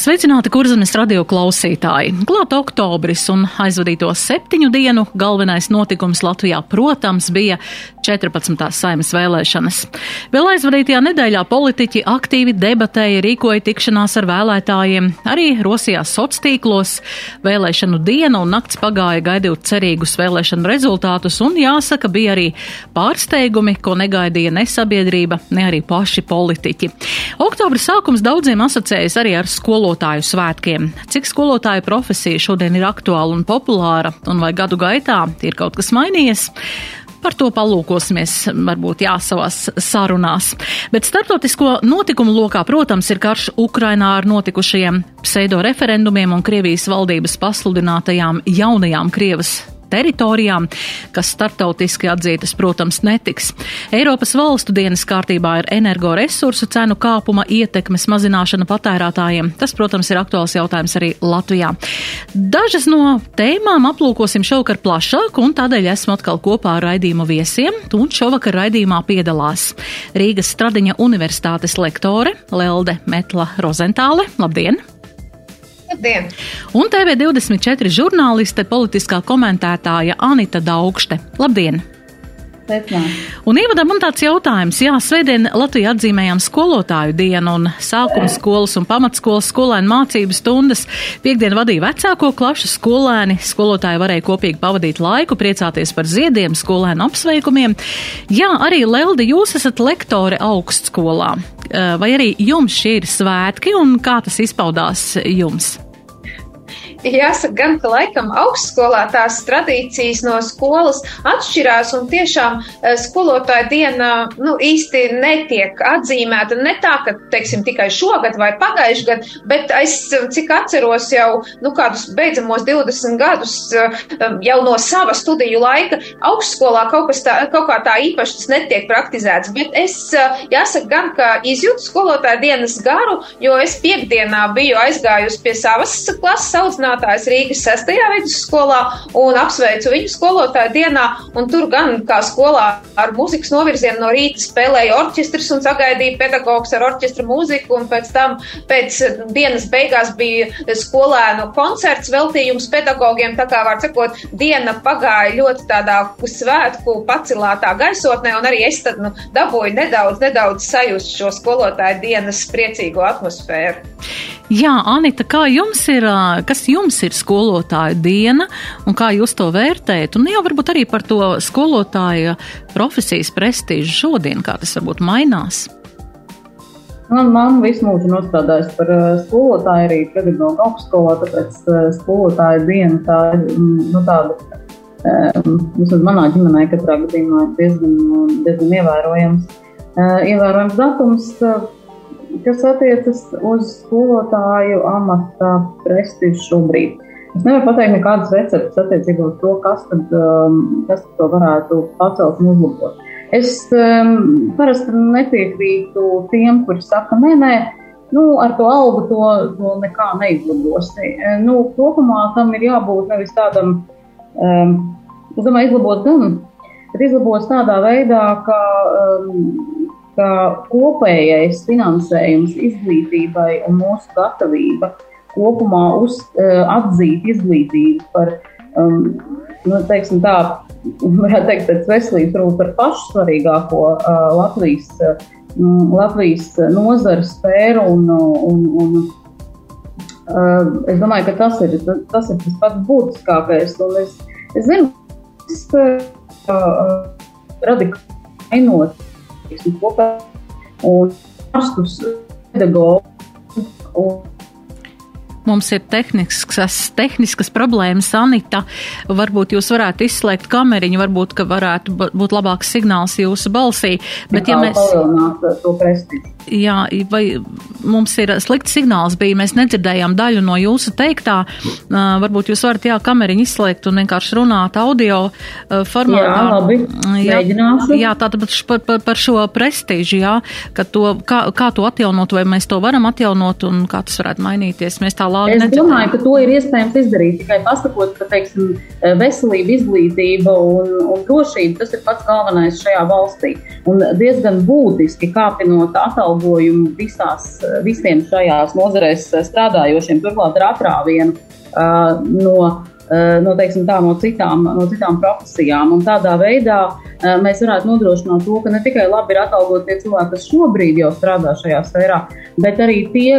Sveicināti kurzemes radio klausītāji! Klāt oktobris un aizvadīto septiņu dienu galvenais notikums Latvijā, protams, bija 14. saimas vēlēšanas. Vēl aizvadītajā nedēļā politiķi aktīvi debatēja, rīkoja tikšanās ar vēlētājiem, arī rosījās sociālos. Vēlēšanu diena un nakts pagāja gaidot cerīgus vēlēšanu rezultātus, un jāsaka, bija arī pārsteigumi, ko negaidīja ne sabiedrība, ne arī paši politiķi. Oktobra sākums daudziem asociējas arī ar skolotāju svētkiem. Cik skolotāju profesija šodien ir aktuāla un populāra, un vai gadu gaitā ir kaut kas mainījies? Par to palūkosimies, varbūt jā, savās sarunās. Bet starptautisko notikumu lokā, protams, ir karš Ukrainā ar notikušajiem pseido referendumiem un Krievijas valdības pasludinātajām jaunajām Krievas teritorijām, kas starptautiski atzītas, protams, netiks. Eiropas valstu dienas kārtībā ir energoresursu cenu kāpuma ietekmes mazināšana patērētājiem. Tas, protams, ir aktuāls jautājums arī Latvijā. Dažas no tēmām aplūkosim šovakar plašāk, un tādēļ esmu atkal kopā ar raidījumu viesiem, un šovakar raidījumā piedalās Rīgas Stradiņa Universitātes lektore Lelde Metla Rozentāle. Labdien! Labdien! Un TV24 žurnāliste, politiskā komentētāja Anita Daugšte. Labdien! Un ievadam man tāds jautājums. Jā, svētdien Latvijā atzīmējām skolotāju dienu un sākuma skolas un pamatskolas skolēnu mācību stundas. Piektdien vadīja vecāko klašu skolēni. Skolotāji varēja kopīgi pavadīt laiku, priecāties par ziediem, skolēnu apsveikumiem. Jā, arī Leldi, jūs esat lektore augstskolā. Vai arī jums šī ir svētki un kā tas izpaudās jums? Jāsaka, gan, ka laikam augstskolā tās tradīcijas no skolas atšķirās, un tiešām skolotāja diena nu, īsti netiek atzīmēta. Ne tā, ka, teiksim, tikai šogad vai pagājuši gadu, bet es, cik atceros jau, nu, kādus beidzamos 20 gadus jau no sava studiju laika, augstskolā kaut, tā, kaut kā tā īpaši tas netiek praktizēts. Bet es, jāsaka, gan, ka izjūtu skolotāja dienas garu, jo es piekdienā biju aizgājusi pie savas klases audzināšanas audzinātājs Rīgas 6. vidusskolā un apsveicu viņu skolotāju dienā. Tur gan kā skolā ar muzikas novirzienu no rīta spēlēja orķestris un sagaidīja pedagogs ar orķestra mūziku. Un pēc tam pēc dienas beigās bija skolēnu koncerts veltījums pedagogiem. Tā kā var sakot, diena pagāja ļoti tādā svētku pacilātā gaisotnē. Un arī es tad nu, dabūju nedaudz, nedaudz sajust šo skolotāju dienas priecīgo atmosfēru. Jā, Anita, kā jums ir, kas jums ir skolotāja diena un kā jūs to vērtējat? Un jau varbūt arī par to skolotāja profesijas prestīžu šodien, kā tas varbūt mainās. Man mamma visu mūžu nostādājas par skolotāju arī Pēdējā augstskolā, tāpēc skolotāja diena tā ir nu, tāda. Vismaz manā ģimenē katrā gadījumā diezgan, diezgan ievērojams, ievērojams datums kas attiecas uz skolotāju amata prestižu šobrīd. Es nevaru pateikt nekādas receptes attiecībā uz to, kas, tad, um, kas to varētu pacelt un uzlabot. Es um, parasti nepiekrītu tiem, kuri saka, nē, nē, nu, ar to algu to, to nekā neizlabosi. Nu, kopumā tam ir jābūt nevis tādam, um, es domāju, izlabot gan, bet izlabos tādā veidā, ka um, ka kopējais finansējums izglītībai un mūsu gatavība kopumā uz, uh, atzīt izglītību par, um, nu, teiksim tā, varētu teikt, pēc veselības rūp par pašu svarīgāko uh, Latvijas, uh, Latvijas nozaru sfēru un, un, un uh, es domāju, ka tas ir tas, ir tas pats būtiskākais. Un es, es zinu, ka uh, radikāli mainot teiksim, kopā un ārstus, pedagogus. Mums ir tehniskas, tehniskas problēmas, Anita. Varbūt jūs varētu izslēgt kameriņu, varbūt, ka varētu būt labāks signāls jūsu balsī. Bet, ja mēs. Jā, vai mums ir slikts signāls bija, mēs nedzirdējām daļu no jūsu teiktā. Varbūt jūs varat, jā, kameriņu izslēgt un vienkārši runāt audio formātā. Jā, labi, jā, mēģināšu. Jā, tātad par, par, par šo prestīžu, jā, ka to, kā, kā to atjaunot, vai mēs to varam atjaunot un kā tas varētu mainīties. Mēs tā lāgi nedzirdējām. Es domāju, ka to ir iespējams izdarīt tikai pasakot, ka, teiksim, veselība, izglītība un, un drošība, tas ir pats galvenais šajā valstī. Un diezgan būtiski kāpinot atalgojumu visās, visiem šajās nozarēs strādājošiem, turklāt ar atrāvienu uh, no, no, teiksim, tā, no, citām, no citām profesijām. Un tādā veidā mēs varētu nodrošināt to, ka ne tikai labi ir atalgot tie cilvēki, kas šobrīd jau strādā šajā sfērā, bet arī tie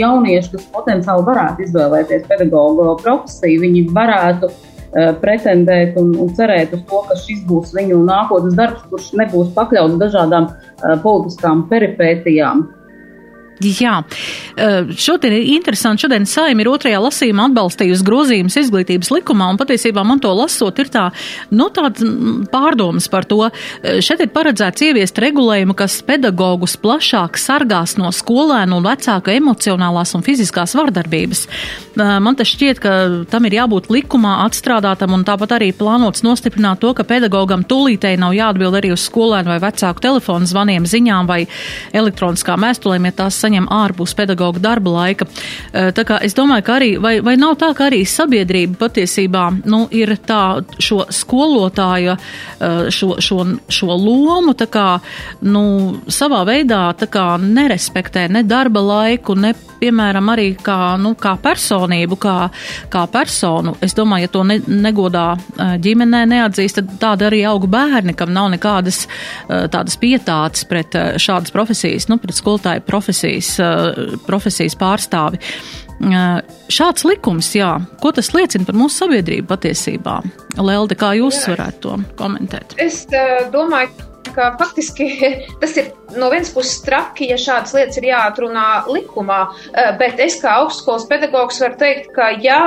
jaunieši, kas potenciāli varētu izvēlēties pedagoģu profesiju, viņi varētu pretendēt un, un cerēt uz to, ka šis būs viņu nākotnes darbs, kurš nebūs pakļauts dažādām uh, politiskām peripētijām. Jā, šodien ir interesanti. Šodien saima ir otrajā lasījumā atbalstījusi grozījumus izglītības likumā, un patiesībā man to lasot ir tā, nu, tāds pārdomas par to. Šeit ir paredzēts ieviest regulējumu, kas pedagogus plašāk sargās no skolēnu un vecāku emocionālās un fiziskās vardarbības. Man tas šķiet, ka tam ir jābūt likumā atstrādātam, un tāpat arī plānots nostiprināt to, ka pedagogam tūlītēji nav jāatbild arī uz skolēnu vai vecāku telefonu zvaniem, ziņām vai elektroniskām mēstulēm, ja tās saņem ārpus pedagoģa darba laika. Eh, tā kā es domāju, ka arī, vai, vai nav tā, ka arī sabiedrība patiesībā nu, ir tā šo skolotāja, eh, šo, šo, šo lomu tā kā, nu, savā veidā tā kā nerespektē ne darba laiku, ne, piemēram, arī kā, nu, kā personību, kā, kā personu. Es domāju, ja to ne, negodā eh, ģimenē neatzīst, tad tāda arī auga bērni, kam nav nekādas tādas pietātes pret šādas profesijas, nu, pret skolotāju profesiju profesijas, eh, profesijas pārstāvi. Eh, šāds likums, jā, ko tas liecina par mūsu sabiedrību patiesībā? Lelde, kā jūs varētu to komentēt? Es uh, domāju, ka faktiski tas ir no vienas puses traki, ja šādas lietas ir jāatrunā likumā, eh, bet es kā augstskolas pedagogs varu teikt, ka jā,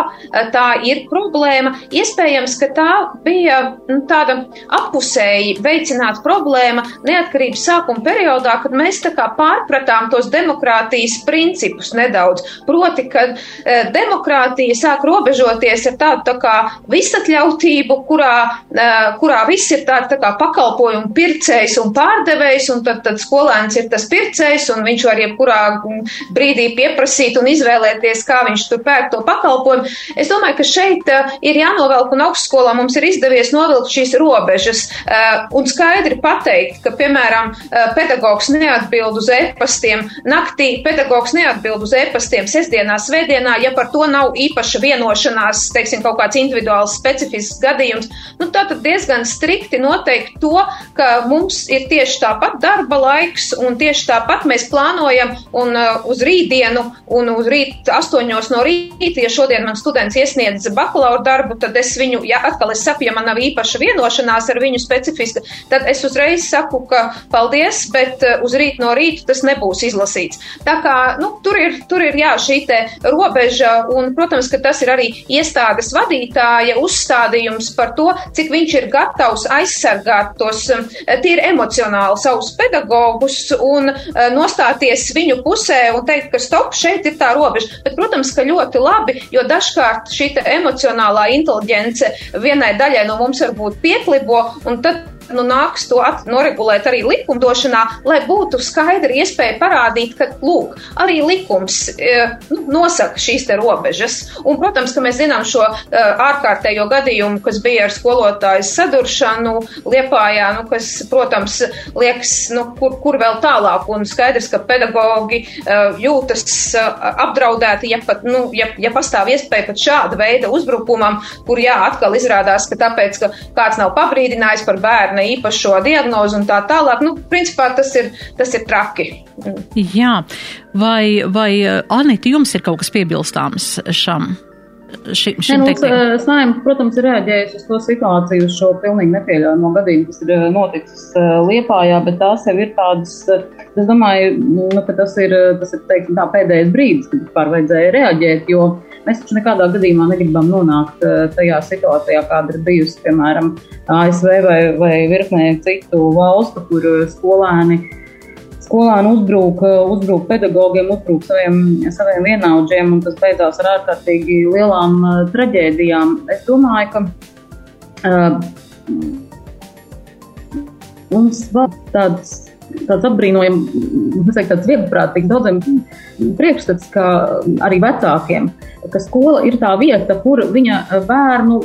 tā ir problēma. Iespējams, ka tā bija nu, tāda apusēji veicināta problēma neatkarības sākuma periodā, kad mēs tā kā pārpratām tos demokrātijas principus nedaudz. Proti, kad eh, demokrātija sāk robežoties ar tādu tā kā visatļautību, kurā, eh, kurā viss ir tāds tā kā pakalpojumu pircējs un pārdevējs, un tad, tad skolēns ir tas pircējs, un viņš var jebkurā brīdī pieprasīt un izvēlēties, kā viņš tur pērk to pakalpojumu. Es domāju, ka šeit uh, ir jānovelk, un augstskolā mums ir izdevies novilkt šīs robežas uh, un skaidri pateikt, ka, piemēram, uh, pedagogs neatbild uz e-pastiem naktī, pedagogs neatbild uz e-pastiem sestdienā, svētdienā, ja par to nav īpaša vienošanās, teiksim, kaut kāds individuāls specifisks gadījums, nu, tā tad diezgan strikti noteikt to, ka mums ir tieši tāpat darba laiks, laiks, un tieši tāpat mēs plānojam un uh, uz rītdienu un uz rīt astoņos no rīta, ja šodien man students iesniedz bakalaura darbu, tad es viņu, ja atkal es saku, ja man nav īpaša vienošanās ar viņu specifiska, tad es uzreiz saku, ka paldies, bet uh, uz rīt no rīta tas nebūs izlasīts. Tā kā, nu, tur ir, tur ir, jā, šī te robeža, un, protams, ka tas ir arī iestādes vadītāja uzstādījums par to, cik viņš ir gatavs aizsargāt tos um, tīri emocionāli savus pedagogus, pedagogus un uh, nostāties viņu pusē un teikt, ka stop, šeit ir tā robeža. Bet, protams, ka ļoti labi, jo dažkārt šī emocionālā inteliģence vienai daļai no mums varbūt pieklibo, un tad nu, nāks to noregulēt arī likumdošanā, lai būtu skaidra iespēja parādīt, ka, lūk, arī likums e, nu, nosaka šīs robežas. Un, protams, ka mēs zinām šo uh, ārkārtējo gadījumu, kas bija ar skolotāju saduršanu Liepājā, nu, kas, protams, liekas, nu, kur, kur vēl tālāk, un skaidrs, ka pedagogi uh, jūtas apdraudēti, ja pat, nu, ja, ja pastāv iespēja pat šāda veida uzbrukumam, kur, jā, atkal izrādās, ka tāpēc, ka kāds nav pabrīdinājis par bērnu bērna īpašo diagnozu un tā tālāk. Nu, principā tas ir, tas ir traki. Jā, vai, vai Anita, jums ir kaut kas piebilstāms šam? Šim, šim ne, nu, Saimnes, protams, ir rēģējusi uz to situāciju, uz šo pilnīgi nepieļaujamo gadījumu, kas ir noticis Liepājā, bet tās jau ir tādas, es domāju, nu, ka tas ir, tas ir teiksim, tā pēdējais brīdis, kad vispār vajadzēja reaģēt, jo mēs taču nekādā gadījumā negribam nonākt tajā situācijā, kāda ir bijusi, piemēram, ASV vai, vai virknē citu valstu, kur skolēni skolāni uzbrūk, uzbrūk pedagogiem, uzbrūk saviem, saviem vienaudžiem, un tas beidzās ar ārkārtīgi lielām uh, traģēdijām. Es domāju, ka uh, mums vēl tāds tāds apbrīnojams, tāds vieglprātīgs daudziem priekšstats, ka arī vecākiem, ka skola ir tā vieta, kur viņa bērnu,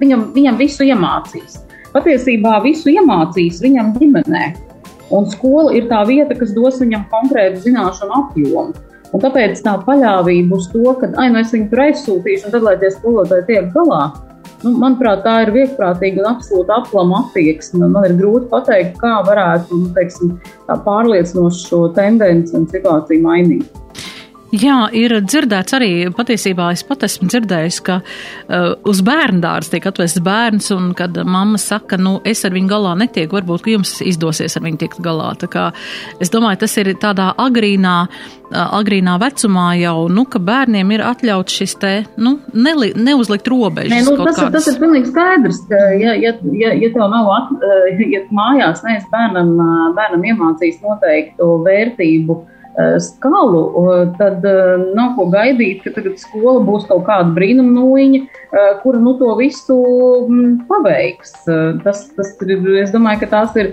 viņam, viņam visu iemācīs. Patiesībā visu iemācīs viņam ģimenē. Un skola ir tā vieta, kas dos viņam konkrētu zināšanu apjomu. Un tāpēc tā paļāvība uz to, ka, ai, nu es viņu tur aizsūtīšu, un tad, lai tie skolotāji tiek galā, nu, manuprāt, tā ir vieglprātīga un absolūti aplama attieksme. Man ir grūti pateikt, kā varētu nu, teiksim, pārliecinoši šo tendenci un situāciju mainīt. Jā, ir dzirdēts arī, patiesībā es pat esmu dzirdējis, ka uh, uz bērnu dārza tiek atvests bērns, un kad mamma saka, nu, es ar viņu galā netieku, varbūt, ka jums izdosies ar viņu tikt galā. Tā kā es domāju, tas ir tādā agrīnā, uh, agrīnā vecumā jau, nu, ka bērniem ir atļauts šis te, nu, neli, neuzlikt robežas. Nē, nu, tas, ir, tas ir pilnīgi skaidrs, ka, ja, ja, ja, ja tev nav, at, uh, ja mājās neesi bērnam, uh, bērnam iemācījis noteiktu vērtību, Eh, skalu, tad eh, nav ko gaidīt, ka tagad skola būs kaut kāda brīnumnūjiņa, eh, kura nu to visu mm, paveiks. Tas, tas ir, es domāju, ka tās ir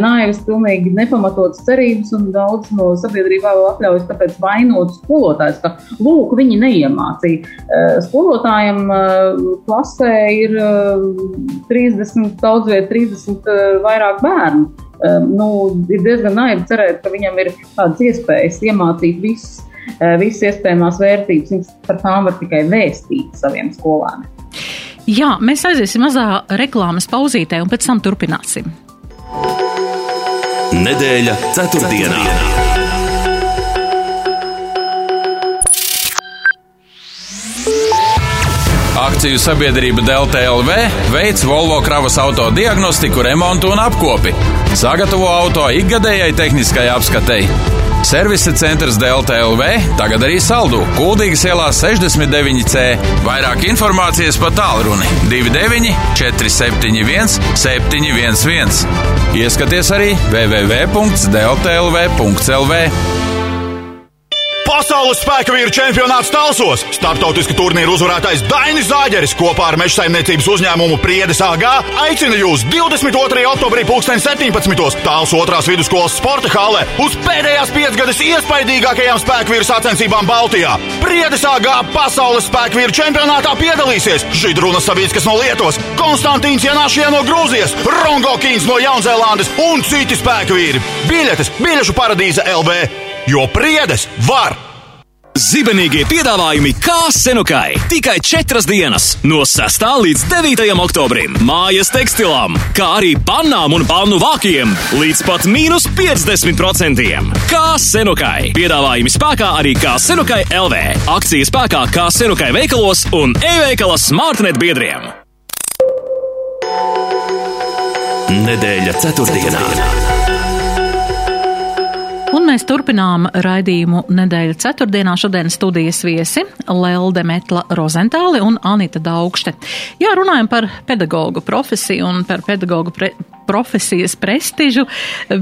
naivas, pilnīgi nepamatotas cerības, un daudz no sabiedrībā vēl atļaujas tāpēc vainot skolotājus, ka lūk, viņi neiemācīja. Skolotājiem klasē ir 30, daudz viet 30 vairāk bērnu nu, ir diezgan naivi cerēt, ka viņam ir tādas iespējas iemācīt visas, visas iespējamās vērtības. Viņš par tām var tikai vēstīt saviem skolēniem. Jā, mēs aiziesim mazā reklāmas pauzītē un pēc tam turpināsim. Nedēļa ceturtdienā. ceturtdienā. Akciju sabiedrība Delta LV veids Volvo kravas auto diagnostiku, remontu un apkopi. Sagatavo auto ikgadējai tehniskai apskatei. Servisa centrs Delta LV tagad arī saldu Kuldīgas ielā 69C. Vairāk informācijas pa tālruni 29 471 711. Ieskaties arī www.deltlv.lv. Pasaules spēka vīru čempionāts Talsos. Startautiska turnīra uzvarētājs Dainis Zāģeris kopā ar meža saimniecības uzņēmumu Priedes AG aicina jūs 22. oktobrī 2017. Tāls otrās vidusskolas sporta hālē uz pēdējās piecgades iespaidīgākajām spēku vīru sacensībām Baltijā. Priedes AG pasaules spēku vīru čempionātā piedalīsies Židrunas Savīskas no Lietuvas, Konstantīns Janāšie no Grūzijas, Rongo Kīns no Jaunzēlandes un citi spēku vīri. Biļetes Biļešu paradīze LV, jo priedes var! Zibenīgie piedāvājumi kā senukai. Tikai četras dienas, no 6. līdz 9. oktobrim. Mājas tekstilām, kā arī pannām un pannu vākiem līdz pat mīnus 50%. Kā senukai. Piedāvājumi spēkā arī kā senukai LV. Akcija spēkā kā senukai veikalos un e-veikala Smartnet biedriem. Nedēļa ceturtdienā. ceturtdienā. Un mēs turpinām raidījumu nedēļa ceturtdienā. Šodien studijas viesi Lelde Metla Rozentāli un Anita Daugšte. Jā, runājam par pedagoģu profesiju un par pedagoģu pre profesijas prestižu,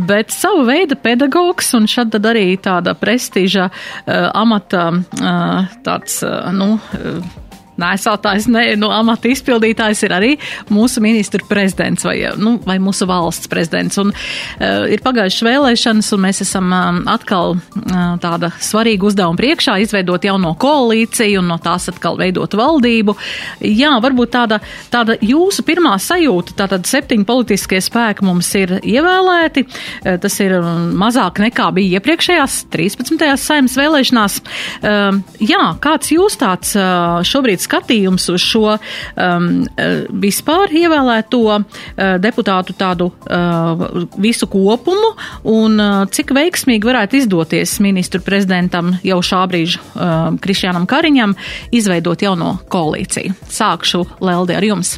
bet savu veidu pedagogs un šad tad arī tāda prestiža uh, amata uh, tāds, uh, nu, uh, Nēsātājs, ne, nu, amata izpildītājs ir arī mūsu ministra prezidents vai, nu, vai mūsu valsts prezidents. Un, uh, ir pagājušas vēlēšanas, un mēs esam um, atkal uh, tāda svarīga uzdevuma priekšā izveidot jauno koalīciju un no tās atkal veidot valdību. Jā, varbūt tāda, tāda jūsu pirmā sajūta, tātad septiņi politiskie spēki mums ir ievēlēti. Uh, tas ir mazāk nekā bija iepriekšējās 13. saimnes vēlēšanās. Uh, jā, kāds jūs tāds uh, šobrīd skatījums uz šo um, eh, vispār ievēlēto uh, deputātu tādu uh, visu kopumu un uh, cik veiksmīgi varētu izdoties ministru prezidentam jau šā brīža uh, Krišjānam Kariņam izveidot jauno koalīciju. Sākšu Lelde ar jums.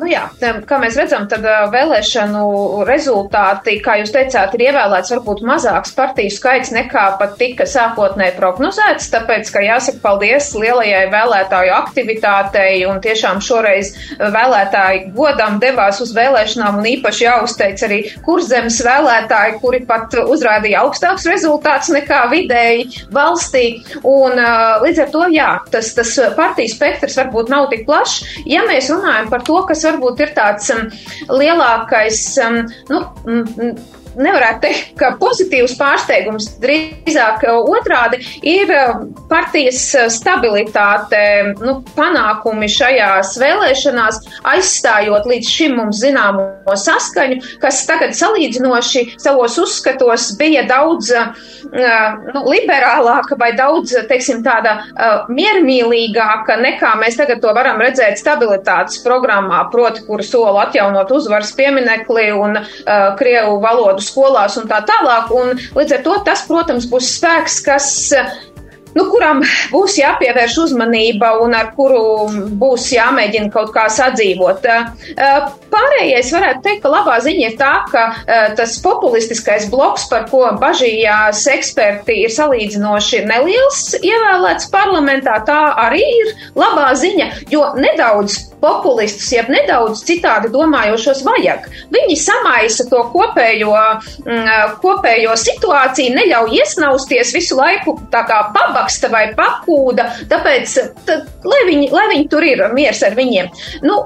Nu jā, kā mēs redzam, tad vēlēšanu rezultāti, kā jūs teicāt, ir ievēlēts varbūt mazāks partiju skaits nekā pat tika sākotnēji prognozēts, tāpēc, ka jāsaka paldies lielajai vēlētāju aktivitātei un tiešām šoreiz vēlētāji godam devās uz vēlēšanām un īpaši jāuzteic arī kurzemes vēlētāji, kuri pat uzrādīja augstāks rezultāts nekā vidēji valstī. Un līdz ar to, jā, tas, tas partiju spektrs varbūt nav tik plašs. Ja mēs runājam par to, kas varbūt ir tāds um, lielākais, um, nu, nevarētu teikt, ka pozitīvs pārsteigums, drīzāk uh, otrādi, ir uh, partijas uh, stabilitāte, nu, panākumi šajās vēlēšanās, aizstājot līdz šim mums zināmo saskaņu, kas tagad salīdzinoši savos uzskatos bija daudz nu, liberālāka vai daudz, teiksim, tāda miermīlīgāka nekā mēs tagad to varam redzēt stabilitātes programmā, proti, kuru sola atjaunot uzvaras pieminekli un Krievu valodu skolās un tā tālāk. Un līdz ar to tas, protams, būs spēks, kas nu, kuram būs jāpievērš uzmanība un ar kuru būs jāmēģina kaut kā sadzīvot. Pārējais varētu teikt, ka labā ziņa ir tā, ka tas populistiskais bloks, par ko bažījās eksperti, ir salīdzinoši neliels ievēlēts parlamentā. Tā arī ir labā ziņa, jo nedaudz populistus, jeb nedaudz citādi domājošos vajag. Viņi samaisa to kopējo, mm, kopējo situāciju, neļauj iesnausties visu laiku tā kā pabaksta vai pakūda, tāpēc, tad, lai, viņi, lai viņi tur ir miers ar viņiem. Nu,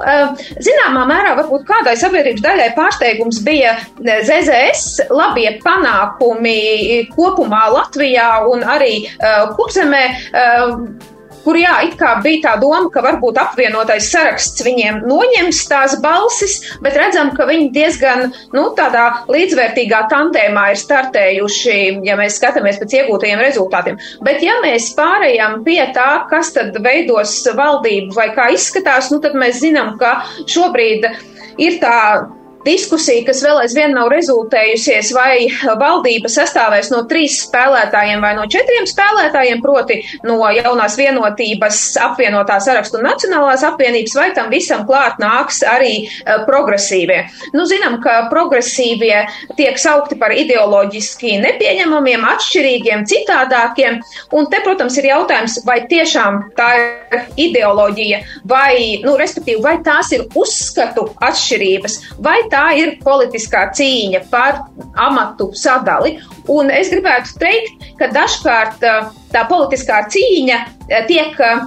zināmā mērā varbūt kādai sabiedrības daļai pārsteigums bija ZZS labie panākumi kopumā Latvijā un arī Kurzemē kur jā, it kā bija tā doma, ka varbūt apvienotais saraksts viņiem noņems tās balsis, bet redzam, ka viņi diezgan, nu, tādā līdzvērtīgā tantēmā ir startējuši, ja mēs skatāmies pēc iegūtajiem rezultātiem. Bet ja mēs pārējām pie tā, kas tad veidos valdību vai kā izskatās, nu, tad mēs zinām, ka šobrīd ir tā diskusija, kas vēl aizvien nav rezultējusies, vai valdība sastāvēs no trīs spēlētājiem vai no četriem spēlētājiem, proti no jaunās vienotības, apvienotā sarakstu un nacionālās apvienības, vai tam visam klāt nāks arī uh, progresīvie. Nu, zinām, ka progresīvie tiek saukti par ideoloģiski nepieņemamiem, atšķirīgiem, citādākiem, un te, protams, ir jautājums, vai tiešām tā ir ideoloģija, vai, nu, respektīvi, vai tās ir uzskatu atšķirības, vai tā ir politiskā cīņa par amatu sadali. Un es gribētu teikt, ka dažkārt uh, tā politiskā cīņa uh, tiek uh,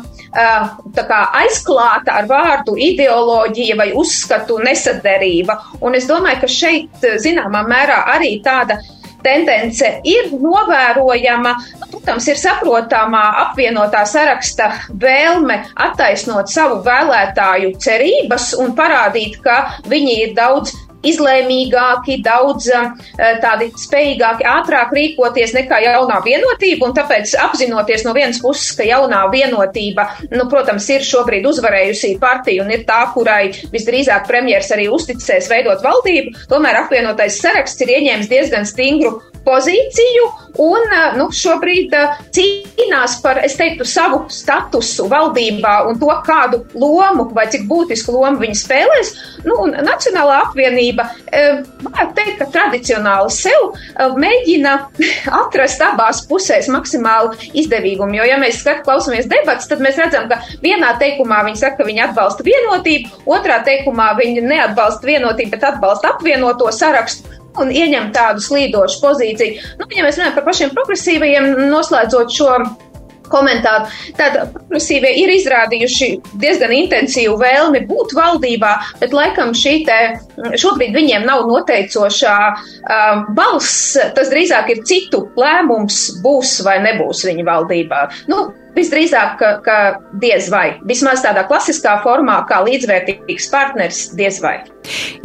kā, aizklāta ar vārdu ideoloģija vai uzskatu nesaderība. Un es domāju, ka šeit zināmā mērā arī tāda tendence ir novērojama. Protams, ir saprotama apvienotā saraksta vēlme attaisnot savu vēlētāju cerības un parādīt, ka viņi ir daudz izlēmīgāki, daudz eh, tādi spējīgāki, ātrāk rīkoties nekā jaunā vienotība, un tāpēc apzinoties no vienas puses, ka jaunā vienotība, nu, protams, ir šobrīd uzvarējusī partija un ir tā, kurai visdrīzāk premjers arī uzticēs veidot valdību, tomēr apvienotais saraksts ir ieņēmis diezgan stingru pozīciju un nu, šobrīd cīnās par, es teiktu, savu statusu valdībā un to, kādu lomu vai cik būtisku lomu viņi spēlēs. Nu, Nacionālā apvienība, varētu teikt, ka tradicionāli sev mēģina atrast abās pusēs maksimālu izdevīgumu. Jo, ja mēs skat, klausamies debats, tad mēs redzam, ka vienā teikumā viņi saka, ka viņi atbalsta vienotību, otrā teikumā viņi neatbalsta vienotību, bet atbalsta apvienoto sarakstu un ieņem tādu slīdošu pozīciju. Nu, ja mēs runājam par pašiem progresīvajiem, noslēdzot šo komentāru. Tad progresīvie ir izrādījuši diezgan intensīvu vēlmi būt valdībā, bet laikam šī te šobrīd viņiem nav noteicošā uh, balss. Tas drīzāk ir citu lēmums, būs vai nebūs viņa valdībā. Nu, Visdrīzāk, ka, ka diez vai. Vismaz tādā klasiskā formā, kā līdzvērtīgs partners, diez vai.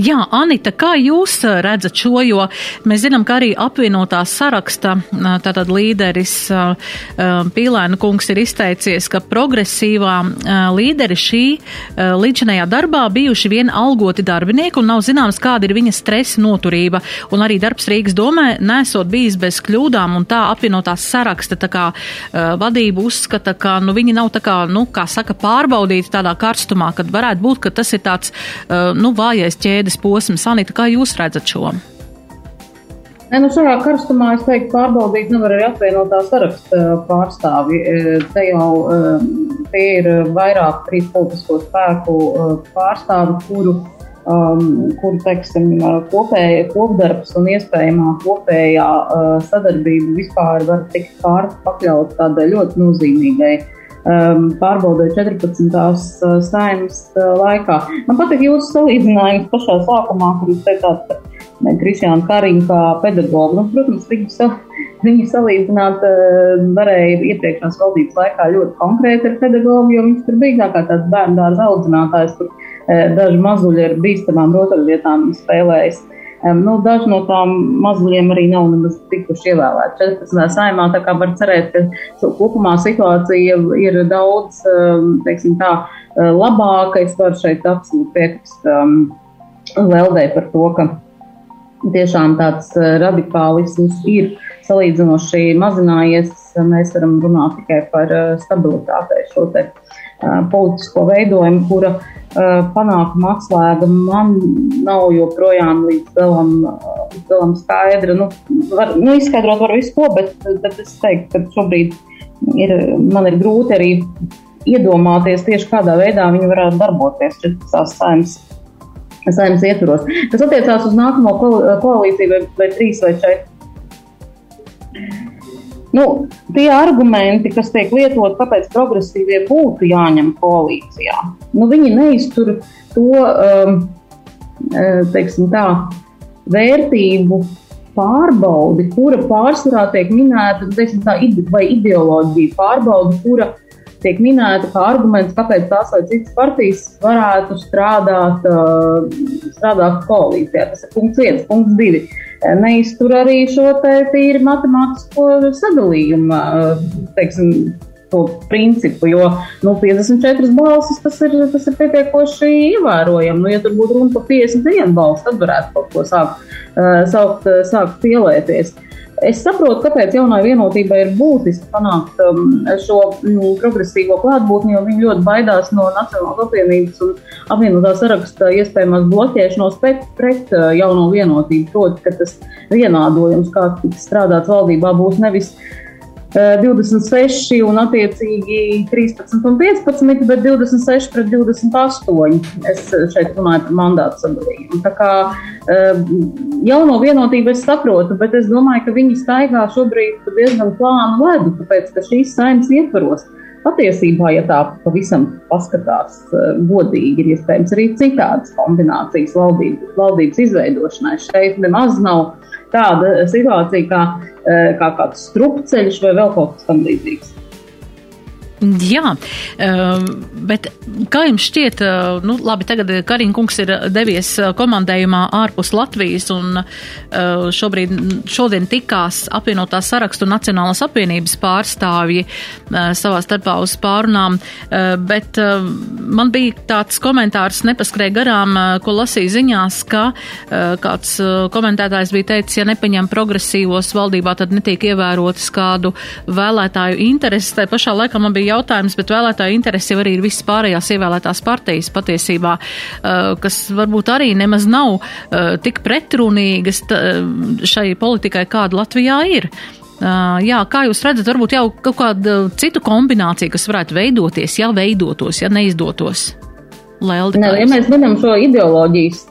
Jā, Anita, kā jūs redzat šo, jo mēs zinām, ka arī apvienotā saraksta tātad līderis Pīlēna kungs ir izteicies, ka progresīvā līderi šī līdzinējā darbā bijuši vien algoti darbinieki un nav zināms, kāda ir viņa stresa noturība. Un arī darbs Rīgas domē nesot bijis bez kļūdām un tā apvienotā saraksta tā kā vadība uzskata, ka nu, viņi nav tā kā, nu, kā saka, pārbaudīti tādā karstumā, kad varētu būt, ka tas ir tāds, nu, vājais otrais ķēdes posms. Anita, kā jūs redzat šo? Ne, nu šajā karstumā es teiktu, pārbaudīt nevar arī apvienotā saraksta pārstāvi. E, te jau e, tie ir vairāk trīs politisko spēku pārstāvi, kuru, um, kuru teiksim, kopēja kopdarbs un iespējamā kopējā sadarbība vispār var tikt pār pakļaut tādai ļoti nozīmīgai um, pārbaudē 14. Uh, saimnes uh, laikā. Man patīk jūsu salīdzinājums pašā sākumā, kur jūs teicāt par Kristiānu Kariņu kā pedagogu. Nu, protams, viņu, sa, viņu salīdzināt uh, varēja iepriekšējās valdības laikā ļoti konkrēti ar pedagogu, jo viņš tur bija kā tāds bērnu dārza audzinātājs, kur uh, daži mazuļi ar bīstamām rotaļlietām spēlējis. Nu, daži no tām mazlietiem arī nav nemaz tikuši ievēlēti 14. saimā. Tā kā var cerēt, ka kopumā situācija ir daudz teiksim, tā, uh, labāka. Es varu šeit absolūti piekrist um, Leldei par to, ka tiešām tāds uh, radikālisms ir salīdzinoši mazinājies. Mēs varam runāt tikai par uh, stabilitātei šo te politisko veidojumu, kura panākuma atslēga man nav joprojām līdz galam, līdz galam skaidra. Nu, var, nu, izskaidrot var visu ko, bet, bet es teiktu, ka šobrīd ir, man ir grūti arī iedomāties tieši kādā veidā viņi varētu darboties tās saimnes. Saimnes ietvaros. Tas attiecās uz nākamo koalīciju vai, vai trīs vai četri Nu, tie argumenti, kas tiek lietot, kāpēc progresīvie būtu jāņem koalīcijā, nu, viņi neiztur to um, eh, teiksim, tā, vērtību pārbaudi, kura pārsvarā tiek minēta, teiksim, tā, vai ideoloģija pārbaudi, kura tiek minēta kā arguments, kāpēc tās vai citas partijas varētu strādāt, strādāt koalīcijā. Tas ir punkts viens, punkts divi neiztur arī šo tīri matemātisko sadalījumu, teiksim, to principu, jo nu, 54 balsis tas ir, tas ir pietiekoši ievērojami. Nu, ja tur būtu runa par 51 balsu, tad varētu kaut ko sākt, sākt, sākt pielēties. Uh, Es saprotu, kāpēc jaunai vienotībai ir būtiski panākt um, šo mm, progresīvo klātbūtni, jo viņi ļoti baidās no Nacionālās apvienības un apvienotā saraksta iespējamās bloķēšanos pret, pret uh, jauno vienotību. Proti, ka tas vienādojums, kā tiks strādāts valdībā, būs nevis uh, 26 un attiecīgi 13 un 15, bet 26 pret 28. Es šeit runāju par mandātu sadalījumu. Tā kā jauno vienotību es saprotu, bet es domāju, ka viņi staigā šobrīd diezgan plānu ledu, tāpēc ka šīs saimnes ietvaros. Patiesībā, ja tā pavisam paskatās godīgi, ir iespējams arī citādas kombinācijas valdības, valdības izveidošanai. Šeit nemaz nav tāda situācija kā, eh, kā kāds strupceļš vai vēl kaut kas tam līdzīgs. Jā, ehm, bet kā jums šķiet, eh, nu, labi, tagad Karina kungs ir devies eh, komandējumā ārpus Latvijas un eh, šobrīd, šodien tikās apvienotās sarakstu Nacionālās apvienības pārstāvji savā starpā uz pārunām, bet man bija tāds komentārs nepaskrēja garām, ko lasīja ziņās, ka kāds komentētājs bija teicis, ja nepaņem progresīvos valdībā, tad netiek ievērotas kādu vēlētāju intereses. Tā pašā laikā man bija jautājums, bet vēlētāju interesi jau arī ir visas pārējās ievēlētās partijas patiesībā, uh, kas varbūt arī nemaz nav uh, tik pretrunīgas šai politikai, kāda Latvijā ir. Jā, kā jūs redzat, varbūt jau kaut kāda citu kombinācija, kas varētu veidoties, ja veidotos, ja neizdotos? Leldi, ne, ja mēs zinām šo ideoloģijas,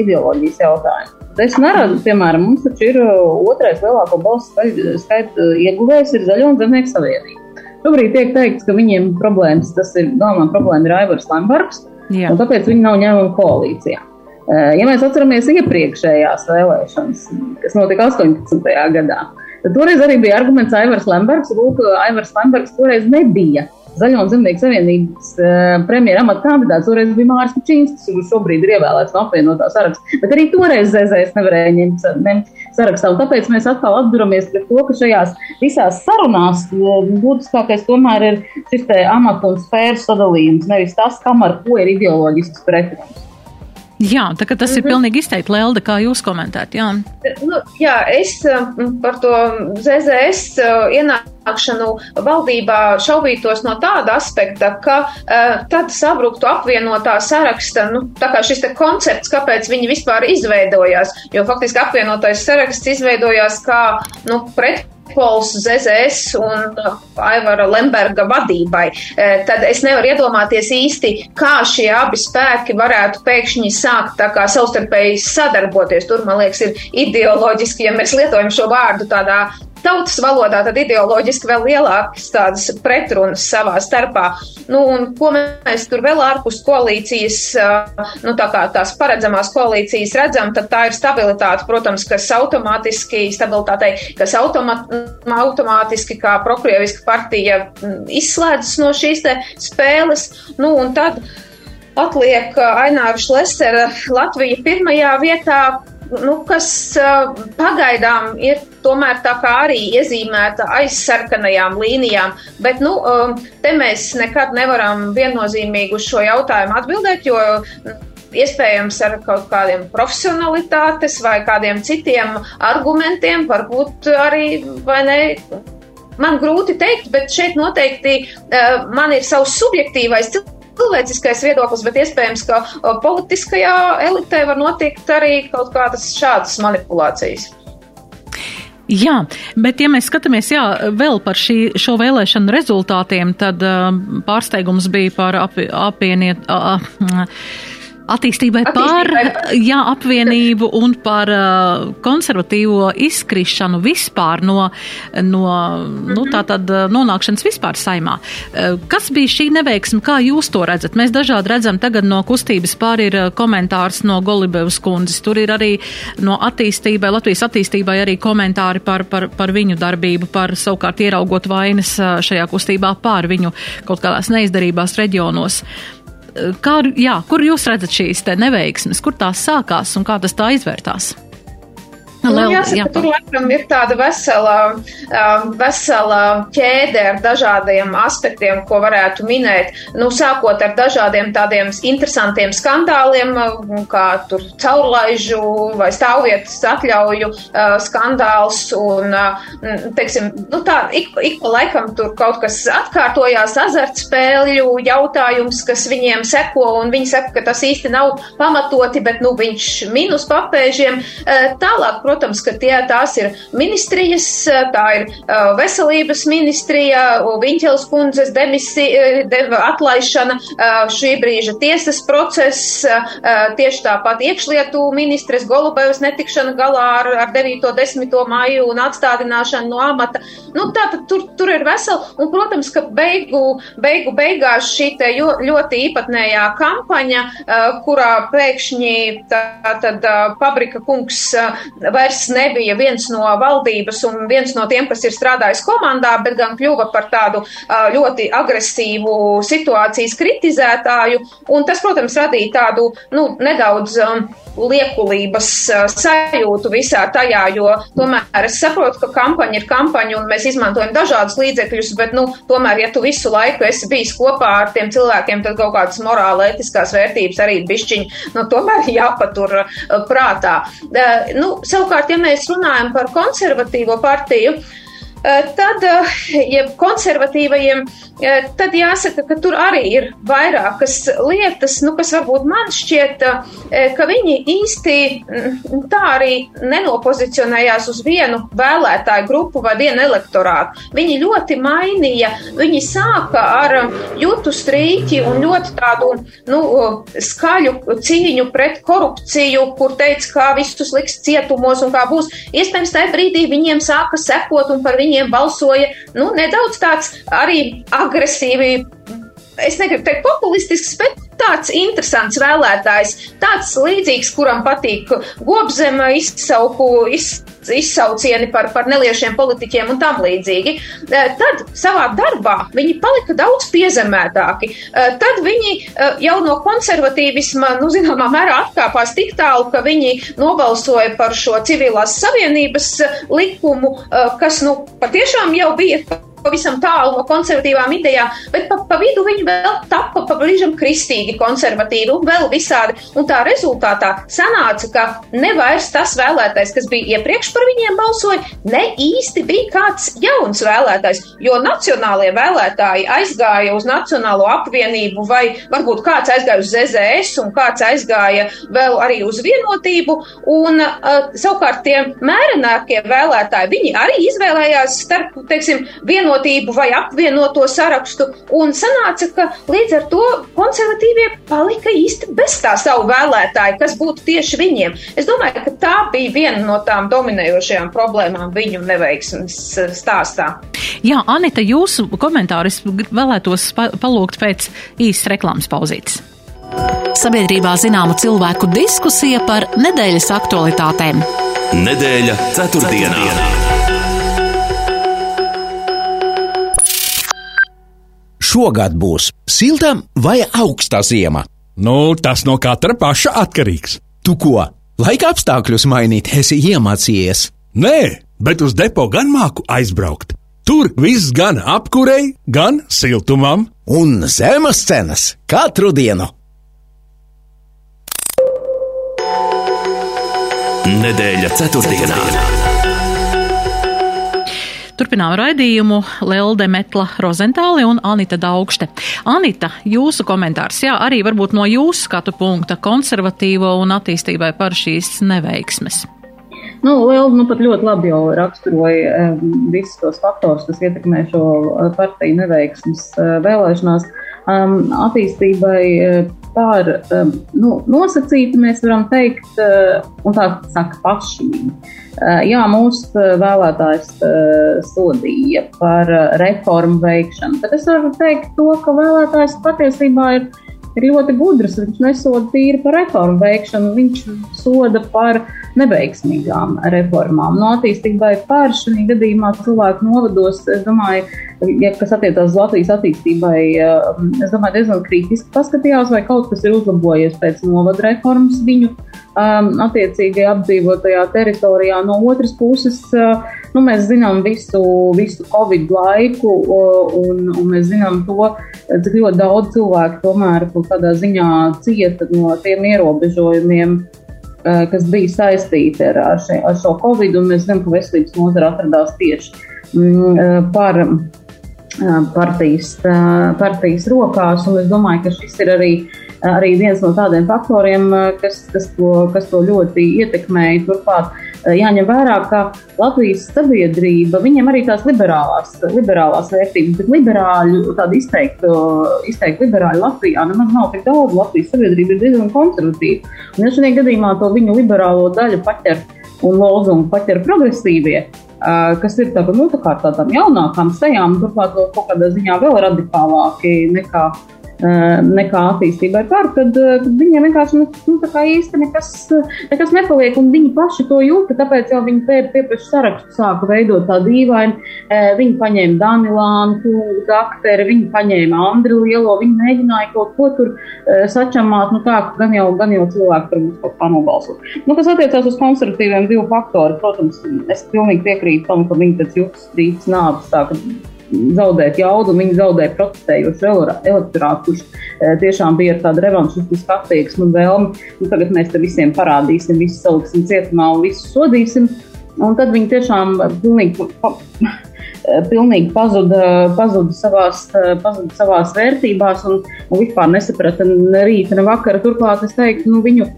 ideoloģijas jautājumu, es neredzu, piemēram, mums taču ir otrais lielāko balsu skaitu ieguvējs ir Zaļo un Zemnieku savienība. Šobrīd tiek teikts, ka viņiem problēmas, tas ir galvenā problēma ir Aivars Lembergs, Jā. un tāpēc viņi nav ņēmumi koalīcijā. Ja mēs atceramies iepriekšējās vēlēšanas, kas notika 18. gadā, tad toreiz arī bija arguments Aivars Lembergs. Lūk, Aivars Lembergs toreiz nebija Zaļo un Zemnieku savienības uh, premjera amata kandidāts toreiz bija Māris Kučīnskis, kurš šobrīd ir ievēlēts no apvienotā saraksta. Bet arī toreiz ZZS nevarēja ņemt, ņemt sarakstā. Un tāpēc mēs atkal atduramies pret to, ka šajās visās sarunās būtiskākais tomēr ir šis amatu un sfēru sadalījums, nevis tas, kam ar ko ir ideoloģisks pretruns. Jā, tā, tas mm -hmm. ir pilnīgi izteikti, Lelda, kā jūs komentējat. Jā. Nu, jā, es par to ZZS ienākšanu valdībā šaubītos no tāda aspekta, ka uh, tad sabruktu apvienotā saraksta, nu, tā kā šis te koncepts, kāpēc viņi vispār izveidojās, jo faktiski apvienotais saraksts izveidojās kā, nu, pret Pols ZZS un Aivara Lemberga vadībai, eh, tad es nevaru iedomāties īsti, kā šie abi spēki varētu pēkšņi sākt tā kā savstarpēji sadarboties. Tur, man liekas, ir ideoloģiski, ja mēs lietojam šo vārdu tādā tautas valodā, tad ideoloģiski vēl lielākas tādas pretrunas savā starpā. Nu, un ko mēs tur vēl ārpus koalīcijas, nu, tā kā tās paredzamās koalīcijas redzam, tad tā ir stabilitāte, protams, kas automātiski, stabilitātei, kas automa, automātiski kā prokrieviska partija izslēdzas no šīs te spēles. Nu, un tad atliek Aināra Šlesera Latvija pirmajā vietā nu, kas pagaidām ir tomēr tā kā arī iezīmēta aizsarkanajām līnijām, bet, nu, te mēs nekad nevaram viennozīmīgi uz šo jautājumu atbildēt, jo iespējams ar kaut kādiem profesionalitātes vai kādiem citiem argumentiem, varbūt arī, vai ne, man grūti teikt, bet šeit noteikti uh, man ir savs subjektīvais cilvēks cilvēciskais viedoklis, bet iespējams, ka politiskajā elitē var notikt arī kaut kādas šādas manipulācijas. Jā, bet ja mēs skatāmies jā, vēl par šī, šo vēlēšanu rezultātiem, tad uh, pārsteigums bija par ap, apvieniet. Uh, uh, attīstībai par jā, apvienību un par uh, konservatīvo izkrišanu vispār no, no nu, mhm. tātad uh, nonākšanas vispār saimā. Uh, kas bija šī neveiksme, kā jūs to redzat? Mēs dažādi redzam tagad no kustības pār ir uh, komentārs no Golibevas kundzes, tur ir arī no attīstībai, Latvijas attīstībai arī komentāri par, par, par viņu darbību, par savukārt ieraugot vainas uh, šajā kustībā pār viņu kaut kādās neizdarībās reģionos. Kā, jā, kur jūs redzat šīs neveiksmes, kur tās sākās un kā tas tā izvērtās? Nu, jāsaka, jā. tur laikam ir tāda vesela, vesela ķēde ar dažādiem aspektiem, ko varētu minēt. Nu, sākot ar dažādiem tādiem interesantiem skandāliem, kā tur caurlaižu vai stāvvietas atļauju skandāls. Un, teiksim, nu, tā, ik, ik pa laikam tur kaut kas atkārtojās, azartspēļu jautājums, kas viņiem seko, un viņi saka, ka tas īsti nav pamatoti, bet, nu, viņš minus papēžiem. Tālāk, protams, Protams, ka tie, tās ir ministrijas, tā ir uh, veselības ministrija, Viņķels kundzes demisija, de, atlaišana, šī brīža tiesas process, tieši tāpat iekšlietu ministres Golubevas netikšana galā ar, ar 9. 10. māju un atstādināšanu no amata. Nu, tā tad tur, tur ir vesela, un, protams, ka beigu, beigu beigās šī te ļoti īpatnējā kampaņa, kurā pēkšņi tā tad Pabrika kungs vai vairs nebija viens no valdības un viens no tiem, kas ir strādājis komandā, bet gan kļuva par tādu ļoti agresīvu situācijas kritizētāju. Un tas, protams, radīja tādu nu, nedaudz liekulības sajūtu visā tajā, jo tomēr es saprotu, ka kampaņa ir kampaņa un mēs izmantojam dažādus līdzekļus, bet, nu, tomēr, ja tu visu laiku esi bijis kopā ar tiem cilvēkiem, tad kaut kādas morāla, etiskās vērtības arī bišķiņi, nu, tomēr jāpatur prātā. Nu, savukārt, ja mēs runājam par konservatīvo partiju, tad, ja konservatīvajiem Eh, tad jāsaka, ka tur arī ir vairākas lietas, nu, kas varbūt man šķiet, eh, ka viņi īsti mm, tā arī nenopozicionējās uz vienu vēlētāju grupu vai vienu elektorātu. Viņi ļoti mainīja, viņi sāka ar jūtu strīķi un ļoti tādu nu, skaļu cīņu pret korupciju, kur teica, kā visus liks cietumos un kā būs. Iespējams, tajā brīdī viņiem sāka sekot un par viņiem balsoja nu, nedaudz tāds arī agresīvi, es negribu teikt populistisks, bet tāds interesants vēlētājs, tāds līdzīgs, kuram patīk gobzema izsauku, iz, izsaucieni par, par neliešiem politiķiem un tam līdzīgi. Tad savā darbā viņi palika daudz piezemētāki. Tad viņi jau no konservatīvisma, nu, zināmā mērā atkāpās tik tālu, ka viņi nobalsoja par šo civilās savienības likumu, kas, nu, patiešām jau bija pavisam tālu no konservatīvām idejām, bet pa, pa vidu viņi vēl tapa pa brīžam kristīgi konservatīvi un vēl visādi. Un tā rezultātā sanāca, ka ne vairs tas vēlētājs, kas bija iepriekš par viņiem balsoja, ne īsti bija kāds jauns vēlētājs, jo nacionālie vēlētāji aizgāja uz Nacionālo apvienību vai varbūt kāds aizgāja uz ZZS un kāds aizgāja vēl arī uz vienotību. Un uh, savukārt tie mērenākie vēlētāji, viņi arī izvēlējās starp, teiksim, vienotību vienotību vai apvienoto sarakstu, un sanāca, ka līdz ar to konservatīvie palika īsti bez tā savu vēlētāju, kas būtu tieši viņiem. Es domāju, ka tā bija viena no tām dominējošajām problēmām viņu neveiksmes stāstā. Jā, Anita, jūsu komentārus vēlētos palūgt pēc īsas reklāmas pauzītes. Sabiedrībā zināma cilvēku diskusija par nedēļas aktualitātēm. Nedēļa ceturtdienā. ceturtdienā. Šogad būs silta vai augsta ziema? Nu, tas no katra paša atkarīgs. Tu ko? Laika apstākļus mainīt, esi iemācījies. Nē, bet uz depo gan māku aizbraukt. Tur viss gan apkurei, gan siltumam. Un zemes cenas katru dienu. Nedēļa ceturtdienā. ceturtdienā. Turpinām raidījumu Lelde Metla Rozentāli un Anita Daugšte. Anita, jūsu komentārs, jā, arī varbūt no jūsu skatu punkta konservatīvo un attīstībai par šīs neveiksmes. Nu, Liela nu, pat ļoti labi jau raksturoja um, visus tos faktorus, kas ietekmē šo eh, partiju neveiksmes uh, vēlēšanās. Um, attīstībai uh, par um, nu, nosacītu mēs varam teikt, uh, un tā saka paši. Uh, jā, mūsu uh, vēlētājs sodīja par reformu veikšanu, bet es varu teikt to, ka vēlētājs patiesībā ir ir ļoti gudrs. Viņš nesoda tīri par reformu veikšanu, viņš soda par neveiksmīgām reformām. No attīstībai par šī gadījumā cilvēku novados, es domāju, ja kas attiecās uz Latvijas attīstībai, um, es domāju, diezgan kritiski paskatījās, vai kaut kas ir uzlabojies pēc novada reformas viņu um, attiecīgajā apdzīvotajā teritorijā. No otras puses, uh, nu, mēs zinām visu, visu Covid laiku, un, un mēs zinām to, cik ļoti daudz cilvēku tomēr kaut kādā ziņā cieta no tiem ierobežojumiem, kas bija saistīti ar, ar, še, ar šo Covid, un mēs zinām, ka veselības nozara atradās tieši mm, par partijas, partijas rokās, un es domāju, ka šis ir arī arī viens no tādiem faktoriem, kas, kas, to, kas to ļoti ietekmēja. Turklāt jāņem vērā, ka Latvijas sabiedrība, viņiem arī tās liberālās, liberālās vērtības, bet liberāļu, tādu izteiktu, izteiktu liberāļu Latvijā nemaz nav tik daudz. Latvijas sabiedrība ir diezgan konservatīva. Un ja šajā gadījumā to viņu liberālo daļu paķer un lozungu paķer progresīvie, kas ir tāda, nu, tā kā tādām jaunākām sejām, turklāt kaut kādā ziņā vēl radikālāki nekā nekā attīstībai par, tad, tad viņiem vienkārši nu, nu īsti nekas, nekas nepaliek, un viņi paši to jūta. Tāpēc jau viņi pieprasa sarakstu sāka veidot tā dīvaini. Viņi paņēma Danilānu, kungu, dakteri, viņi paņēma Andri Lielo, viņi mēģināja kaut ko tur sačamāt, nu tā, gan jau, gan jau cilvēki tur mums kaut kā nobalsot. Nu, kas attiecās uz konservatīviem divu faktoru, protams, es pilnīgi piekrītu tam, ka viņi pēc jūtas strīdas nāves tā, ka zaudēt jaudu, viņi zaudēja protestējošu elektorātu, kurš e, tiešām bija ar tādu revanšistisku attieksmi un vēlmi. Nu, tagad mēs te visiem parādīsim, visus saliksim cietumā un visus sodīsim. Un tad viņi tiešām pilnīgi, pa, e, pilnīgi pazuda, pazuda, savās, pazuda savās vērtībās un, un vispār nesaprata ne rīta, ne vakara. Turklāt es teiktu, nu, viņu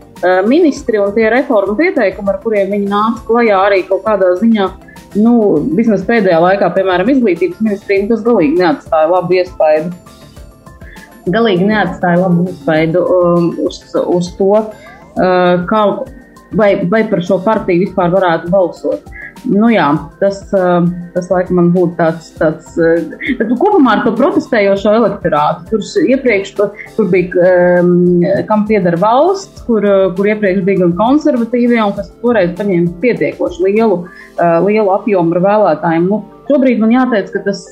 ministri un tie reformu pieteikumi, ar kuriem viņi nāca klajā arī kaut kādā ziņā nu, vismaz pēdējā laikā, piemēram, izglītības ministrija, tas galīgi neatstāja labu iespaidu. Galīgi neatstāja labu iespaidu um, uz, uz to, uh, kā, vai, vai par šo partiju vispār varētu balsot. Nu, jā, tas, tas laikam man būtu tāds, tāds bet kopumā ar to protestējošo elektorātu, kurš iepriekš, kur bija, kam pieder valsts, kur, kur iepriekš bija gan konservatīvie, un kas toreiz paņēma pietiekoši lielu, lielu apjomu ar vēlētājiem. Nu, šobrīd man jāteic, ka tas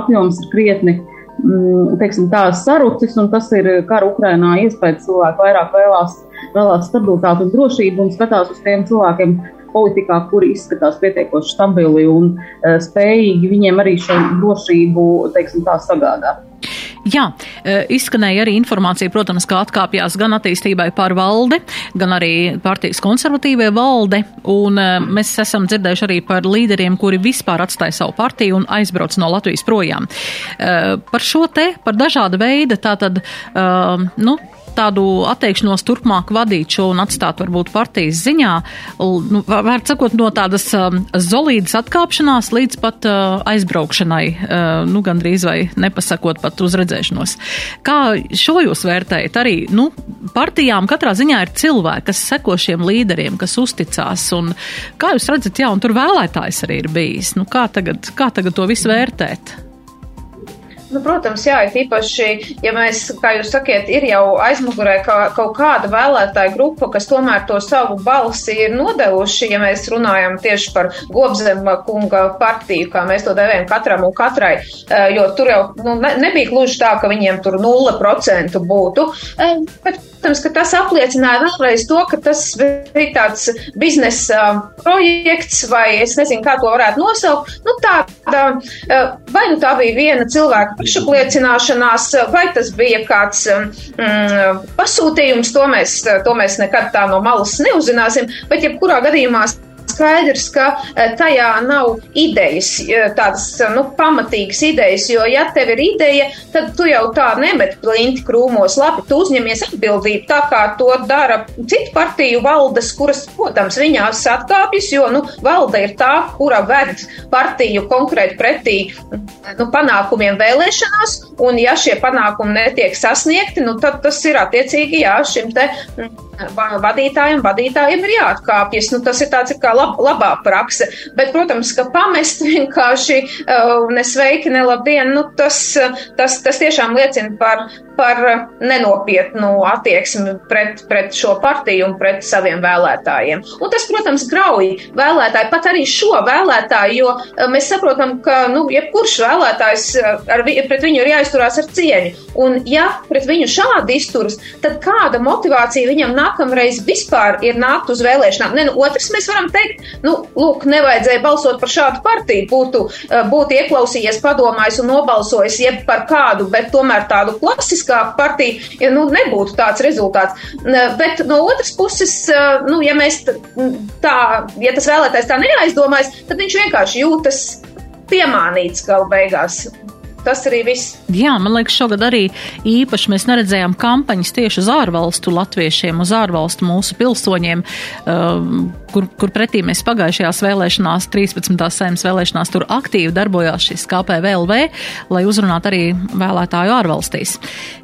apjoms ir krietni mm, teiksim, tā sarucis, un tas ir kara Ukrainā iespējas cilvēku vairāk vēlās, vēlās stabilitāti un drošību un skatās uz tiem cilvēkiem, politikā, kuri izskatās pietiekoši stabili un uh, spējīgi viņiem arī šo drošību, teiksim, tā sagādāt. Jā, e, izskanēja arī informācija, protams, ka atkāpjās gan attīstībai par valdi, gan arī partijas konservatīvie valde, un e, mēs esam dzirdējuši arī par līderiem, kuri vispār atstāja savu partiju un aizbrauc no Latvijas projām. Par šo te, par dažāda veida, tātad, nu, tādu atteikšanos turpmāk vadīt šo un atstāt varbūt partijas ziņā, nu, var sakot, no tādas um, zolīdas atkāpšanās līdz pat uh, aizbraukšanai, uh, nu, gandrīz vai nepasakot pat uzredzēšanos. Kā šo jūs vērtējat? Arī, nu, partijām katrā ziņā ir cilvēki, kas seko šiem līderiem, kas uzticās, un kā jūs redzat, jā, un tur vēlētājs arī ir bijis. Nu, kā tagad, kā tagad to visu vērtēt? Nu, protams, jā, ir īpaši, ja mēs, kā jūs sakiet, ir jau aizmugurē kā, kaut kāda vēlētāja grupa, kas tomēr to savu balsi ir nodevuši, ja mēs runājam tieši par Gobzema kunga partiju, kā mēs to devējam katram un katrai, eh, jo tur jau nu, ne, nebija gluži tā, ka viņiem tur 0% būtu. Eh, bet, protams, ka tas apliecināja vēlreiz to, ka tas bija tāds biznesa projekts, vai es nezinu, kā to varētu nosaukt. Nu, tāda, vai nu tā bija viena cilvēka pašapliecināšanās, vai tas bija kāds mm, pasūtījums, to mēs, to mēs nekad tā no malas neuzzināsim, bet jebkurā gadījumā skaidrs, ka eh, tajā nav idejas, eh, tādas eh, nu, pamatīgas idejas, jo, ja tev ir ideja, tad tu jau tā nemet plinti krūmos, labi, tu uzņemies atbildību tā, kā to dara citu partiju valdes, kuras, protams, viņās atkāpjas, jo, nu, valde ir tā, kura ved partiju konkrēti pretī nu, panākumiem vēlēšanās, un ja šie panākumi netiek sasniegti, nu, tad tas ir attiecīgi, jā, šim te vadītājiem, vadītājiem ir jāatkāpjas. Nu, tas ir tāds kā lab, labā prakse. Bet, protams, ka pamest vienkārši uh, nesveiki, nelabdien, nu, tas, tas, tas tiešām liecina par, par nenopietnu attieksmi pret, pret šo partiju un pret saviem vēlētājiem. Un tas, protams, grauj vēlētāju, pat arī šo vēlētāju, jo uh, mēs saprotam, ka, nu, jebkurš vēlētājs uh, ar, pret viņu ir jāizturās ar cieņu. Un, ja pret viņu šādi izturas, tad kāda motivācija viņam nāk? nākamreiz vispār ir nākt uz vēlēšanām. Ne, nu, otrs mēs varam teikt, nu, lūk, nevajadzēja balsot par šādu partiju, būtu, eh, būtu ieklausījies, padomājis un nobalsojis jeb par kādu, bet tomēr tādu klasiskāku partiju, ja nu, nebūtu tāds rezultāts. Bet no otras puses, nu, ja tā, ja tas vēlētājs tā neaizdomājas, tad viņš vienkārši jūtas piemānīts galu beigās. Tas arī viss. Jā, man liekas, šogad arī īpaši mēs neredzējām kampaņas tieši uz ārvalstu latviešiem, uz ārvalstu mūsu pilsoņiem, um, kur, kur pretī mēs pagājušajās vēlēšanās, 13. saimnes vēlēšanās, tur aktīvi darbojās šis KPVLV, lai uzrunātu arī vēlētāju ārvalstīs.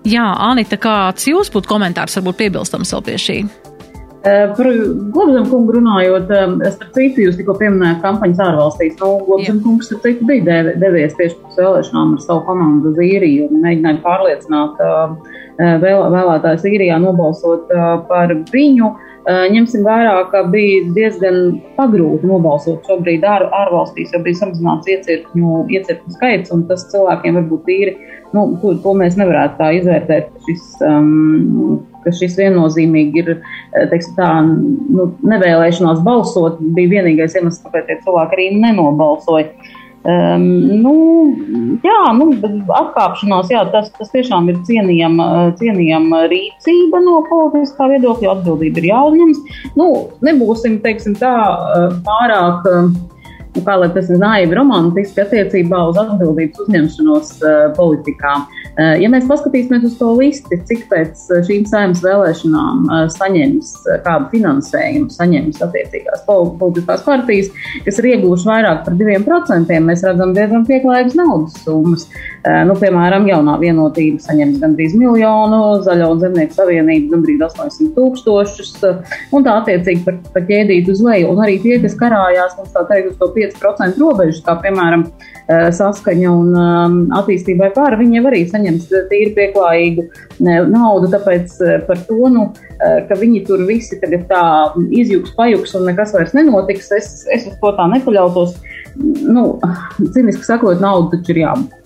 Jā, Anita, kāds jūs būtu komentārs, varbūt piebilstams vēl pie šī? Eh, par Globzem kungu runājot, eh, starp citu, jūs tikko pieminējāt kampaņas ārvalstīs. Nu, Globzem kungs, starp citu, bija devies tieši pēc vēlēšanām ar savu komandu uz īriju un mēģināja pārliecināt eh, vēl, vēlētājus īrijā nobalsot par viņu. Ņemsim vērā, ka bija diezgan pagrūti nobalsot šobrīd ār, ārvalstīs, jo bija samazināts iecirkņu, iecirkņu skaits, un tas cilvēkiem varbūt īri, nu, to, to mēs nevarētu tā izvērtēt. Šis, um, ka šis viennozīmīgi ir teiksim, tā, nu, nevēlēšanās balsot, bija vienīgais iemesls, kāpēc tie cilvēki arī nenobalsoja. Um, nu, jā, nu, atkāpšanās, jā, tas, tas tiešām ir cienījama, cienījama rīcība no politiskā viedokļa, atbildība ir jāuzņemas. Nu, nebūsim, teiksim tā, pārāk. Kā lai tas naivi romantiski attiecībā uz atbildības uzņemšanos uh, politikā. Uh, ja mēs paskatīsimies uz to listi, cik pēc šīm saimnes vēlēšanām saņems kādu finansējumu, saņems attiecīgās politiskās partijas, kas ir ieguvuši vairāk par diviem procentiem, mēs redzam diezgan pieklājīgas naudas summas. Nu, piemēram, jaunā vienotība saņems gandrīz miljonu, zaļo un zemnieku savienība gandrīz 800 tūkstošus, un tā attiecīgi par, par ķēdīt uz leju. Un arī tie, kas karājās, mums tā teikt, uz to 5% robežu, kā piemēram saskaņa un attīstībai pāri, viņiem arī saņems tīri pieklājīgu naudu, tāpēc par to, nu, ka viņi tur visi tagad tā izjūgs, pajūgs un nekas vairs nenotiks, es, es uz to tā nepaļautos nu, ciniski sakot, nauda taču ir jābūt.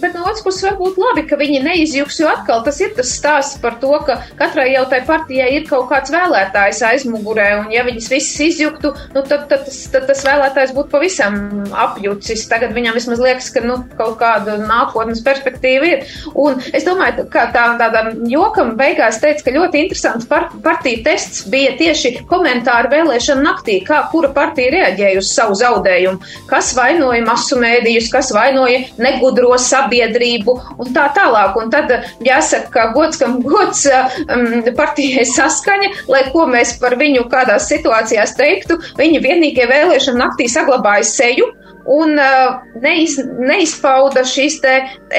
Bet no otras puses, varbūt labi, ka viņi neizjūgs, jo atkal tas ir tas stāsts par to, ka katrai jau tai partijai ir kaut kāds vēlētājs aizmugurē, un ja viņas visas izjuktu, nu, tad, tad, tas, tad tas vēlētājs būtu pavisam apjucis. Tagad viņam vismaz liekas, ka nu, kaut kāda nākotnes perspektīva ir. Un es domāju, ka tā, tādam jokam beigās teica, ka ļoti interesants par, partija tests bija tieši komentāri vēlēšana naktī, kā kura partija reaģēja uz savu zaudējumu, kas vainoja masu mēdījus, kas vainoja negudro sabiedrību sabiedrību un tā tālāk. Un tad jāsaka, ka gods, kam gods um, partijai saskaņa, lai ko mēs par viņu kādās situācijās teiktu, viņa vienīgie vēlēšana naktī saglabāja seju un uh, neiz, neizpauda šīs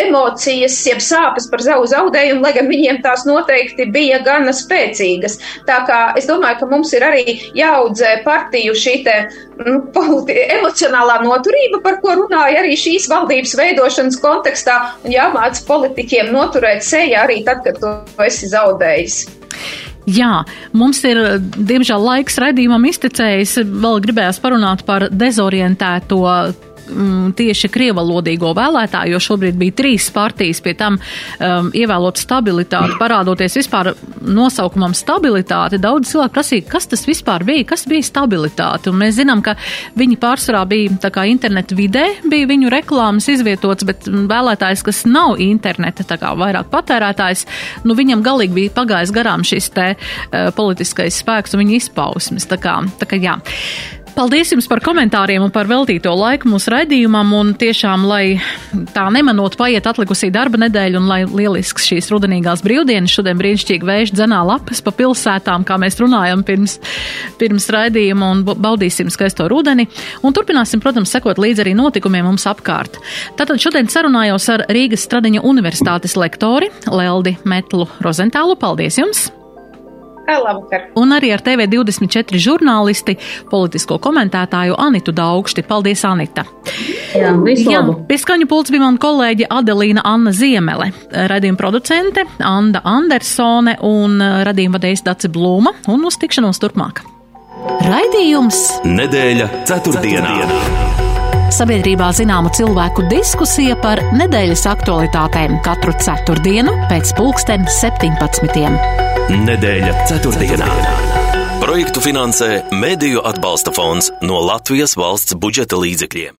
emocijas, jeb sāpes par savu zaudējumu, lai gan viņiem tās noteikti bija gana spēcīgas. Tā kā es domāju, ka mums ir arī jāaudzē partiju šī te nu, emocionālā noturība, par ko runāja arī šīs valdības veidošanas kontekstā, un jāmāc politiķiem noturēt seju arī tad, kad tu esi zaudējis. Jā, mums ir, diemžēl, laiks raidījumam iztecējis. Vēl gribējās parunāt par dezorientēto mm, tieši krievalodīgo vēlētāju, jo šobrīd bija trīs partijas, pie tam um, ievēlot stabilitāti, parādoties vispār nosaukumam stabilitāte. Daudz cilvēku prasīja, kas tas vispār bija, kas bija stabilitāte. Un mēs zinām, ka viņi pārsvarā bija tā kā internetu vidē, bija viņu reklāmas izvietots, bet vēlētājs, kas nav interneta, tā kā vairāk patērētājs, nu viņam galīgi bija pagājis garām šis te uh, politiskais spēks un viņa izpausmes. Tā kā, tā kā jā. Paldies jums par komentāriem un par veltīto laiku mūsu raidījumam. Un tiešām, lai tā nemanot paiet atlikusī darba nedēļa un lai lielisks šīs rudenīgās brīvdienas, šodien brīnišķīgi vējš dzenā lapas pa pilsētām, kā mēs runājam pirms, pirms raidījuma un baudīsim skaisto rudeni. Un turpināsim, protams, sekot līdzi arī notikumiem mums apkārt. Tātad šodien sarunājos ar Rīgas Stradiņa universitātes lektori Leldi Metlu Rozentālu. Paldies jums! Labvakar. Un arī ar TV24 žurnālisti, politisko komentētāju Anitu Daugšti. Paldies, Anita! Jā, Jā, pie skaņu pults bija mana kolēģe Adelīna Anna Ziemele, radījuma producente Anda Andersone un radījuma vadējs Daci Blūma un uz tikšanos turpmāk. Raidījums Nedēļa ceturtdienā. ceturtdienā. Sabiedrībā zināmu cilvēku diskusija par nedēļas aktualitātēm katru ceturtdienu pēc pulksten 17. Nedēļa ceturtdienā. Projektu finansē Mēdīju atbalsta fonds no Latvijas valsts budžeta līdzekļiem.